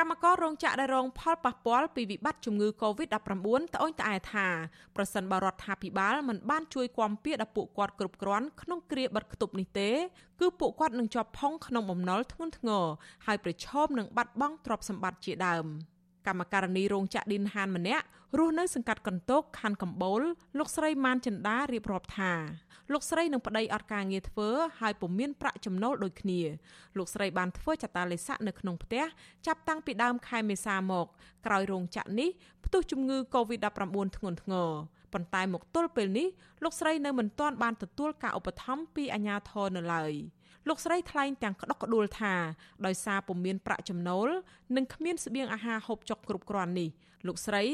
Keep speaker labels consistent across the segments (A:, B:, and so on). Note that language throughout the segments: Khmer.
A: កម្មកររោងចក្រដែលរងផលប៉ះពាល់ពីវិបត្តិជំងឺ Covid-19 ត្អូញត្អែថាប្រសិនបើរដ្ឋាភិបាលមិនបានជួយគាំពារដល់ពួកគាត់គ្រប់គ្រាន់ក្នុងគ្រាបិទគប់នេះទេគឺពួកគាត់នឹងជាប់ផុងក្នុងបំណុលធ្ងន់ធ្ងរហើយប្រឈមនឹងបាត់បង់ទ្រព្យសម្បត្តិជាដើម កម្មការនីរោងចក្រឌិនហានម្នាក់រស់នៅសង្កាត់កន្ទោកខណ្ឌកំបូលលោកស្រីម៉ានចិន្តារៀបរាប់ថាលោកស្រីនឹងប្តីអត់ការងារធ្វើហើយពុំមានប្រាក់ចំណូលដូចគ្នាលោកស្រីបានធ្វើចតាលិស័កនៅក្នុងផ្ទះចាប់តាំងពីដើមខែមេសាមកក្រោយរោងចក្រនេះផ្ទុះជំងឺ Covid-19 ធ្ងន់ធ្ងរ ប៉ុន្តែមកទល់ពេលនេះលោកស្រីនៅមិនទាន់បានទទួលការឧបត្ថម្ភពីអាជ្ញាធរនៅឡើយលោកស្រីថ្លែងទាំងក្តុកក្តួលថាដោយសារពុំមានប្រាក់ចំណូលនិងគ្មានស្បៀងអាហារហូបចុកគ្រប់គ្រាន់នេះលោកស្រី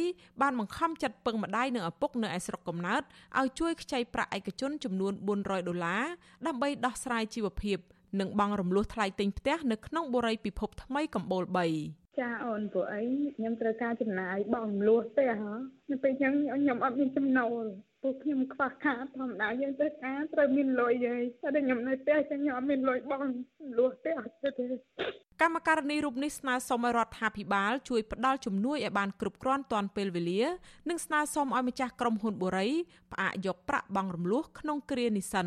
A: បានបង្ខំចិត្តពឹងម្ដាយនិងឪពុកនៅឯស្រុកកំណើតឲ្យជួយខ្ចីប្រាក់ឯកជនចំនួន400ដុល្លារដើម្បីដោះស្រាយជីវភាពនិងបង់រំលោះថ្លៃទិញផ្ទះនៅក្នុងបុរីពិភពថ្មីកំបូល3
B: ចាអូនព្រោះអីខ្ញុំត្រូវការចំណាយបងលួសផ្ទះហ៎ពេលអញ្ចឹងខ្ញុំអត់មានចំណូលពួកខ្ញុំខ្វះខាតធម្មតាយើងទៅការត្រូវមានលុយហើយតែខ្ញុំនៅផ្ទះចឹងខ្ញុំអត់មានលុយបងលួសផ្ទះទៅទេ
A: កម្មការនីរូបនេះស្នើសុំឲ្យរដ្ឋាភិបាលជួយផ្ដល់ជំនួយឲ្យបានគ្រប់គ្រាន់ទាន់ពេលវេលា និងស្នើសុំឲ្យម្ចាស់ក្រុមហ៊ុនបូរីផ្អាកយកប្រាក់បង់រំលោះក្នុងគ្រានេះសិន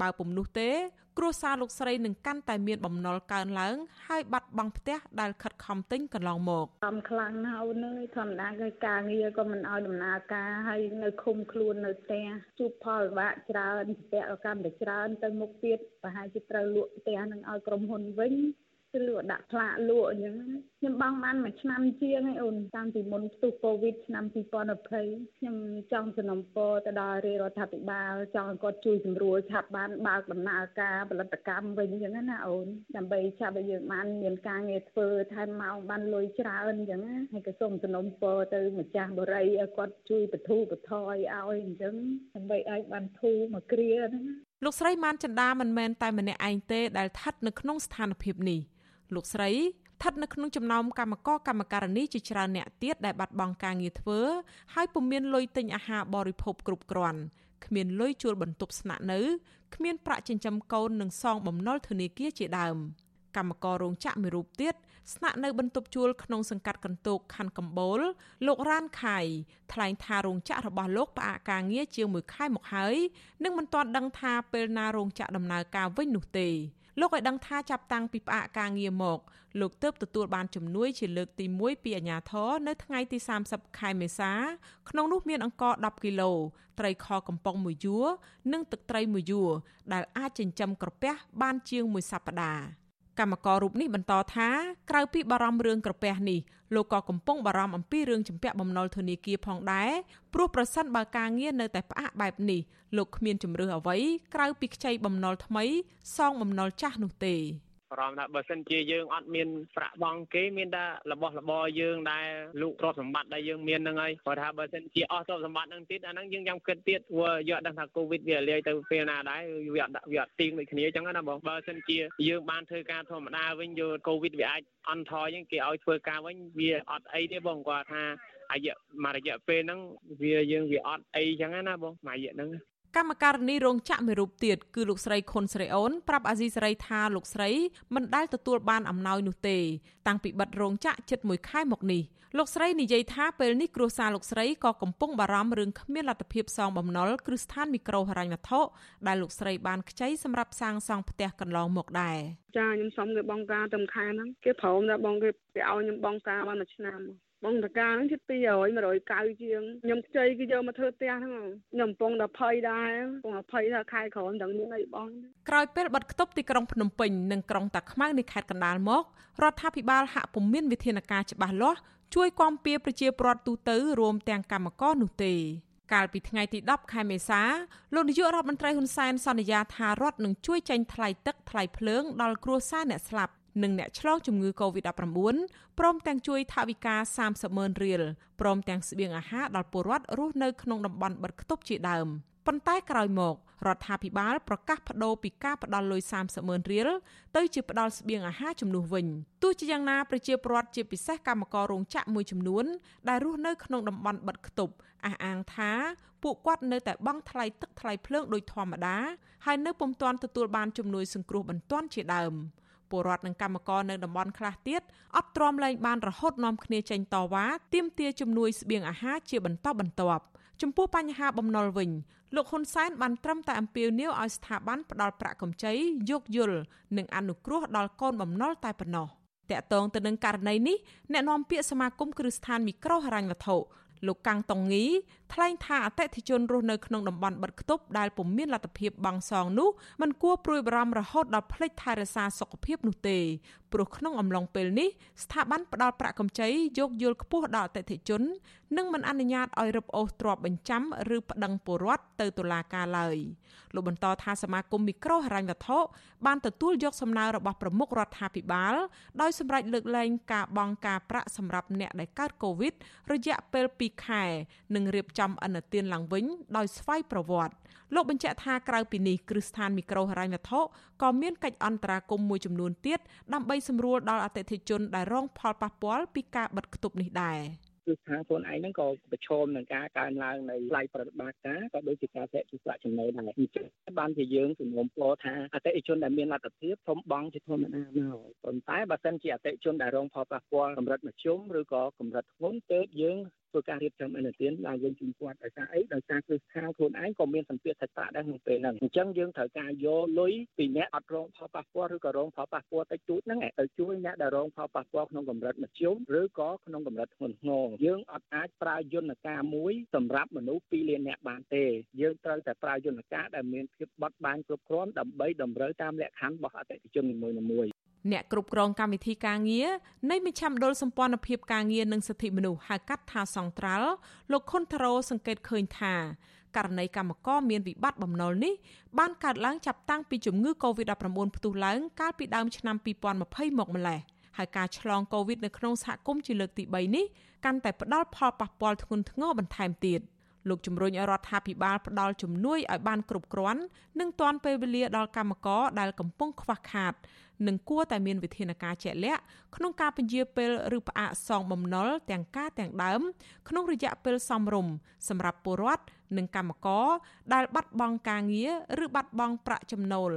A: បើពុំនោះទេ គ្រួសារលោកស្រីនឹងកាន់តែមានបំណុលកើនឡើង ហើយបាត់បង់ផ្ទះដែលខិតខំទិញកន្លងមក
B: សំខ្លាំងណាស់អូនអើយធម្មតាគេការងារក៏មិនឲ្យដំណើរការហើយនៅឃុំខ្លួននៅផ្ទះជួបផលលំបាកច្រើនផ្ទះកម្មតែច្រើនទៅមុខទៀតប្រហែលជាត្រូវលក់ផ្ទះនឹងឲ្យក្រុមហ៊ុនវិញ គឺលក់ដាក់ផ្លាកលក់អញ្ចឹងខ្ញុំបង់បានមួយឆ្នាំជាងហើយអូនតាំងពីមុនផ្ទុះកូវីដឆ្នាំ2020ខ្ញុំចង់សនំពរទៅដល់រាជរដ្ឋាភិបាលចង់ឲ្យគាត់ជួយសម្រួលឆាប់បានបើកដំណើរការផលិតកម្មវិញអញ្ចឹងណាអូនដើម្បីឆាប់ឲ្យយើងបានមានការងារធ្វើថែមម៉ោងបានលុយច្រើនអញ្ចឹងហើយក៏សូមសនំពរទៅម្ចាស់បរិយឲ្យគាត់ជួយបធូរបថយឲ្យអញ្ចឹងដើម្បីឲ្យបានធូរមួយគ្រាហ្នឹង
A: លោកស្រីម៉ានចិន្តាមិនមែនតែម្នាក់ឯងទេដែលស្ថិតនៅក្នុងស្ថានភាពនេះ លោកស្រីស្ថិតនៅក្នុងចំណោមកម្មករកម្មការនីជាច្រើនអ្នកទៀតដែលបាត់បង់ការងារធ្វើហើយពុំមានលុយទិញអាហារបរិភោគគ្រប់គ្រាន់គ្មានលុយជួលបន្ទប់ស្នាក់នៅគ្មានប្រាក់ចិញ្ចឹមកូននិងសងបំណុលធនាគារជាដើមកម្មកររោងចក្រមួយរូបទៀតស្នាក់នៅបន្ទប់ជួលក្នុងសង្កាត់កន្ទោកខណ្ឌកំបូលលោករ៉ានខៃថ្លែងថារោងចក្ររបស់លោកផ្អាកការងារជាង1ខែមកហើយនិងមិនទាន់ដឹងថាពេលណារោងចក្រដំណើរការវិញនោះទេ លោកឲ្យដឹងថាចាប់តាំងពីផ្អាកការងារមក លោកទើបទទួលបានជំនួយជាលើកទី1ពីអាជ្ញាធរនៅថ្ងៃទី30ខែមេសាក្នុងនោះមានអង្ករ10គីឡូត្រីខកំប៉ុងមួយយួរនិងទឹកត្រីមួយយួរដែលអាចចិញ្ចឹមក្រពះបានជាងមួយសប្តាហ៍ កម្មកររូបនេះបន្តថាក្រៅពីបារម្ភរឿងក្រពះនេះលោកក៏កំពុងបារម្ភអំពីរឿងជំពាក់បំណុលធនាគារផងដែរព្រោះប្រសិនបើការងារនៅតែផ្អាកបែបនេះលោកគ្មានជំរឿសអ្វីក្រៅពីខ្ចីបំណុលថ្មីសងបំណុលចាស់នោះទេ
C: បារម្ភថាបើសិនជាយើងអត់មានប្រាក់បង់គេមានតែរបស់របរយើងដែលលូកទ្រព្យសម្បត្តិដែលយើងមានហ្នឹងហើយគាត់ថាបើសិនជាអស់ទ្រព្យសម្បត្តិហ្នឹងទៀតអាហ្នឹងយើងចាំគិតទៀតព្រោះយកដឹងថាកូវីដវាលាយទៅពេលណាដែរវាអត់វាអត់ទៀងដូចគ្នាអញ្ចឹងណាបងបើសិនជាយើងបានធ្វើការធម្មតាវិញយកកូវីដវាអាចអន់ថយអញ្ចឹងគេឲ្យធ្វើការវិញវាអត់អីទេបងគាត់ថាអាយមករយៈពេលហ្នឹងវាយើងវាអត់អីអញ្ចឹងណាបងមួយរយៈហ្នឹង
A: កម្មការនីរោងចក្រមួយរូបទៀតគឺលោកស្រីខុនស្រីអូនប្រាប់អាស៊ីសេរីថាលោកស្រីមិនដែលទទួលបានអំណោយនោះទេ តាំងពីបិទរោងចក្រជិត1ខែមកនេះលោកស្រីនិយាយថាពេលនេះគ្រួសារលោកស្រីក៏កំពុងបារម្ភរឿងគ្មានលទ្ធភាពសងបំណុលគ្រឹះស្ថានមីក្រូហិរញ្ញវត្ថុដែលលោកស្រីបានខ្ចីសម្រាប់សាងសង់ផ្ទះកន្លងមកដែរ
B: ចាខ្ញុំសុំគេបងការត្រឹមខែហ្នឹងគេព្រមថាបងគេគេឲ្យខ្ញុំបងការបានមួយឆ្នាំ បងតកាហ្នឹងជិត200 190ជាងខ្ញុំខ្ចីគឺយកមកធ្វើផ្ទះហ្នឹងខ្ញុំកំពុងតែភ័យដែរកំពុងតែភ័យថាខែក្រោយមិនដឹងមានអីបង
A: ក្រោយពេលបិទគប់ទីក្រុងភ្នំពេញនិងក្រុងតាខ្មៅនៃខេត្តកណ្ដាលមករដ្ឋាភិបាលហាក់ពុំមានវិធានការច្បាស់លាស់ជួយគាំពៀប្រជាពលរដ្ឋទូទៅរួមទាំងកម្មករនោះទេកាលពីថ្ងៃទី10ខែមេសាលោកនាយករដ្ឋមន្ត្រីហ៊ុនសែនសន្យាថារដ្ឋនឹងជួយចេញថ្លៃទឹកថ្លៃភ្លើងដល់គ្រួសារអ្នកស្លាប់ និងអ្នកឆ្លងជំងឺ Covid-19 ព្រមទាំងជួយថវិកា30ម៉ឺនរៀលព្រមទាំងស្បៀងអាហារដល់ពលរដ្ឋរស់នៅក្នុងតំបន់បិទគប់ជាដើមប៉ុន្តែក្រោយមករដ្ឋាភិបាលប្រកាសបដូរពីការផ្ដល់លុយ30ម៉ឺនរៀលទៅជាផ្ដល់ស្បៀងអាហារជំនួសវិញទោះជាយ៉ាងណាប្រជាពលរដ្ឋជាពិសេសកម្មកររោងចក្រមួយចំនួនដែលរស់នៅក្នុងតំបន់បិទគប់អះអាងថាពួកគាត់នៅតែបង់ថ្លៃទឹកថ្លៃភ្លើងដោយធម្មតាហើយនៅពុំទាន់ទទួលបានជំនួយសង្គ្រោះបន្ទាន់ជាដើម ពលរដ្ឋនិងកម្មករនៅតំបន់ខ្លះទៀតអត់ទ្រាំលែងបានរហូតនាំគ្នាចេញតវ៉ាទាមទារជំនួយស្បៀងអាហារជាបន្តបន្ទាប់ចំពោះបញ្ហាបំណុលវិញលោកហ៊ុនសែនបានត្រឹមតែអំពាវនាវឲ្យស្ថាប័នផ្ដល់ប្រាក់កម្ចីយោគយល់និងអនុគ្រោះដល់កូនបំណុលតែប៉ុណ្ណោះតកតងទៅនឹងករណីនេះអ្នកនាំពាក្យសមាគមគ្រឹះស្ថានមីក្រូហិរញ្ញវត្ថុលោកកាំងតុងងីថ្លែងថាអតិថិជនរស់នៅក្នុងតំបន់បិទគប់ដែលពុំមានលទ្ធភាពបង់សងនោះมันគួរព្រួយបារម្ភរហូតដល់ភ្លេចថែរក្សាសុខភាពនោះទេព្រោះក្នុងអំឡុងពេលនេះស្ថាប័នផ្ដល់ប្រាក់កម្ចីយោគយល់ខ្ពស់ដល់អតិថិជន និងមិនអនុញ្ញាតឲ្យរឹបអូសទ្រព្យបញ្ចាំឬប្តឹងពលរដ្ឋទៅតុលាការឡើយលោកបន្តថាសមាគមមីក្រូហិរញ្ញវត្ថុបានទទួលយកសំណើរបស់ប្រមុខរដ្ឋាភិបាល ដោយសម្រេចលើកលែងការបង់ការប្រាក់សម្រាប់អ្នកដែលកើតកូវីដរយៈពេល2ខែនិងរៀបចំអនុទានឡើងវិញដោយស្វ័យប្រវត្តិលោកបញ្ជាក់ថាក្រៅពីនេះគ្រឹះស្ថានមីក្រូហិរញ្ញវត្ថុក៏មានកិច្ចអន្តរាគមន៍មួយចំនួនទៀតដើម្បីសម្រួលដល់អតិថិជនដែលរងផលប៉ះពាល់ពីការបិទគប់នេះដែរ
C: គឺថាខ្លួនឯងហ្នឹងក៏ប្រឈមនឹងការកើនឡើងនៃថ្លៃប្រតិបត្តិការក៏ដូចជាការធ្លាក់ជាប្រាក់ចំណូលដែរអញ្ចឹងបានជាយើងជំនុំពរថាអតិថិជនដែលមានលទ្ធភាពធំបង់ជាធម្មតាមកប៉ុន្តែបើសិនជាអតិថិជនដែលរងផលប៉ះពាល់កម្រិតមធ្យមឬក៏កម្រិតធ្ងន់ទើបយើង ធ្វើការរៀបចំអនុទានឡើងវិញជូនគាត់ដោយសារអីដោយសារគ្រឹះស្ថានខ្លួនឯងក៏មានសម្ពាធសាច់ប្រាក់ដែរក្នុងពេលហ្នឹងអញ្ចឹងយើងត្រូវការយកលុយពីអ្នកអត់រងផលប៉ះពាល់ឬក៏រងផលប៉ះពាល់តិចតួចហ្នឹងទៅជួយអ្នកដែលរងផលប៉ះពាល់ក្នុងកម្រិតមធ្យមឬក៏ក្នុងកម្រិតធ្ងន់ធ្ងរយើងអត់អាចប្រើយន្តការមួយសម្រាប់មនុស្ស2លានអ្នកបានទេយើងត្រូវតែប្រើយន្តការដែលមានភាពបត់បែនគ្រប់គ្រាន់ដើម្បីតម្រូវតាមលក្ខខណ្ឌរបស់អតិថិជននីមួយៗ
A: អ្នកគ្រប់គ្រងកម្មវិធីការងារនៃមជ្ឈមណ្ឌលសម្ព័ន្ធភាពការងារនិងសិទ្ធិមនុស្សហៅកាត់ថាសង្ត្រាល់លោកខុនថារ៉ូសង្កេតឃើញថាករណីកម្មករមានវិបត្តិបំណុលនេះបានកើតឡើងចាប់តាំងពីជំងឺ Covid-19 ផ្ទុះឡើងកាលពីដើមឆ្នាំ2020មកម្លេះហើយការឆ្លង Covid នៅក្នុងសហគមន៍ជាលើកទី3នេះកាន់តែផ្ដល់ផលប៉ះពាល់ធ្ងន់ធ្ងរបន្ថែមទៀត។លោកជំរុញឲ្យរដ្ឋាភិបាលផ្ដល់ជំនួយឲ្យបានគ្រប់គ្រាន់និងទាន់ពេលវេលាដល់កម្មករដែលកំពុងខ្វះខាត និងគួរតែមានវិធានការជាក់លាក់ក្នុងការពន្យាពេលឬផ្អាកសងបំណុលទាំងការទាំងដើម ក្នុងរយៈពេលសមរម្យសម្រាប់ពលរដ្ឋនិងកម្មករដែលបាត់បង់ការងារឬបាត់បង់ប្រាក់ចំណូល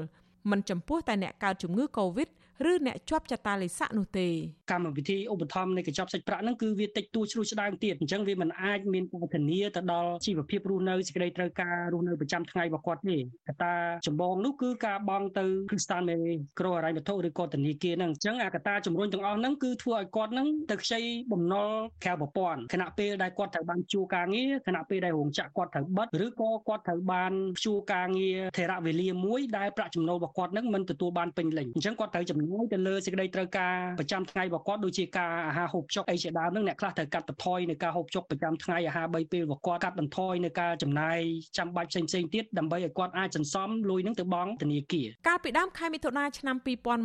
A: មិនចំពោះតែអ្នកកើតជំងឺ Covid ឬអ្នកជាប់ចតាលិស័កនោះទេ
D: កម្មវិធីឧបត្ថម្ភនៃកញ្ចប់សាច់ប្រាក់ហ្នឹងគឺវាតិចតួជ្រួសឆ្ដើមទៀតអញ្ចឹងវាមិនអាចមានពធានាទៅដល់ជីវភាពរស់នៅសេចក្តីត្រូវការរស់នៅប្រចាំថ្ងៃរបស់គាត់ទេកត្តាចម្បងនោះគឺការបង់ទៅគ្រឹះស្ថាននៃក្រមអរិយវត្ថុឬក៏ធនាគារហ្នឹងអញ្ចឹងអាកត្តាជំរុញទាំងអស់ហ្នឹងគឺធ្វើឲ្យគាត់ហ្នឹងទៅខ្ចីបំណុលក្រៅប្រព័ន្ធខណៈពេលដែលគាត់ត្រូវបានជួការងារខណៈពេលដែលរោងចក្រគាត់ត្រូវបិទឬក៏គាត់ត្រូវបានជួការងារថេរវេលាមួយដែលប្រាក់ចំណូលរបស់គាត់ហ្នឹងមិនទទួលបានពេញលេញអញ្ចឹងគាត់ត្រូវចំណាយទៅលើសេចក្តីត្រូវការប្រចាំថ្ងៃរបស់គាត់ដូចជាការអាហារហូបចុកអីជាដើមហ្នឹងអ្នកខ្លះត្រូវកាត់បន្ថយនៅការហូបចុកប្រចាំថ្ងៃអាហារ3ពេលរបស់គាត់កាត់បន្ថយនៅការចំណាយចាំបាច់ផ្សេងផ្សេងទៀតដើម្បីឲ្យគាត់អាចសន្សំលុយហ្នឹងទៅបង់ធនាគារ
A: កាលពីដើមខែមិថុនាឆ្នាំ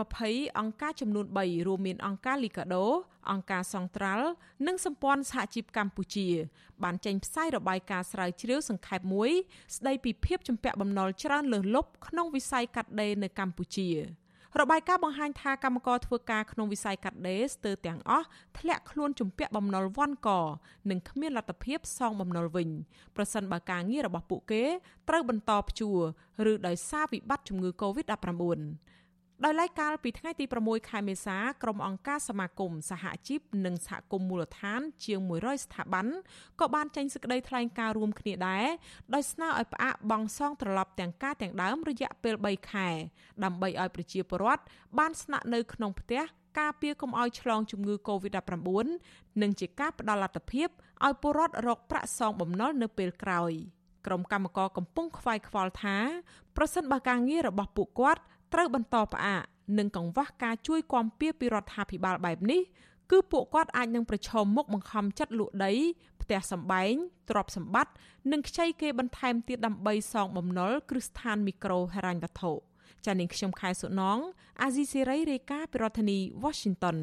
A: 2020អង្គការចំនួន3រួមមានអង្គការ Liga do អង្គការសង្ត្រាល់និងសម្ព័ន្ធសហជីពកម្ពុជា បានចេញផ្សាយរបាយការណ៍ស្រាវជ្រាវសង្ខេបមួយ ស្ដីពីភាពជំពាក់បំណុលច្រើនលើសលប់ក្នុងវិស័យកាត់ដេរនៅកម្ពុជា របាយការណ៍បង្ហាញថាកម្មករធ្វើការក្នុងវិស័យកាត់ដេរស្ទើរទាំងអស់ធ្លាក់ខ្លួនជំពាក់បំណុលវ័នកនិងគ្មានលទ្ធភាពសងបំណុលវិញប្រសិនបើការងាររបស់ពួកគេត្រូវបន្តព្យួរឬដោយសារវិបត្តិជំងឺ Covid-19 ដោយឡែកកាលពីថ្ងៃទី6ខែមេសាក្រុមអង្គការសមាគមសហជីពនិងសហគមន៍មូលដ្ឋាន ជាង100ស្ថាប័នក៏បានចេញសេចក្តីថ្លែងការណ៍រួមគ្នាដែរដោយស្នើឲ្យផ្អាកបង់សងត្រឡប់ទាំងការទាំងដើមរយៈពេល3ខែដើម្បីឲ្យប្រជាពលរដ្ឋបានស្នាក់នៅក្នុងផ្ទះការពារកុំឲ្យឆ្លងជំងឺ Covid-19 និងជាការផ្ដល់លទ្ធភាពឲ្យពលរដ្ឋរកប្រាក់សងបំណុលនៅពេលក្រោយក្រុមកម្មករកំពុងខ្វាយខ្វល់ថាប្រសិនបើការងាររបស់ពួកគាត់ ត្រូវបន្តផ្អាកនិងកង្វះការជួយគាំពៀពីរដ្ឋាភិបាលបែបនេះគឺពួកគាត់អាចនឹងប្រឈមមុខបង្ខំចិត្តលក់ដី ផ្ទះសម្បែងទ្រព្យសម្បត្តិនិងខ្ចីគេបន្ថែមទៀតដើម្បីសងបំណុលគ្រឹះស្ថានមីក្រូហិរញ្ញវត្ថុចានាងខ្ញុំខែសុណងអាស៊ីសេរីរាយការណ៍ពីរដ្ឋធានី Washington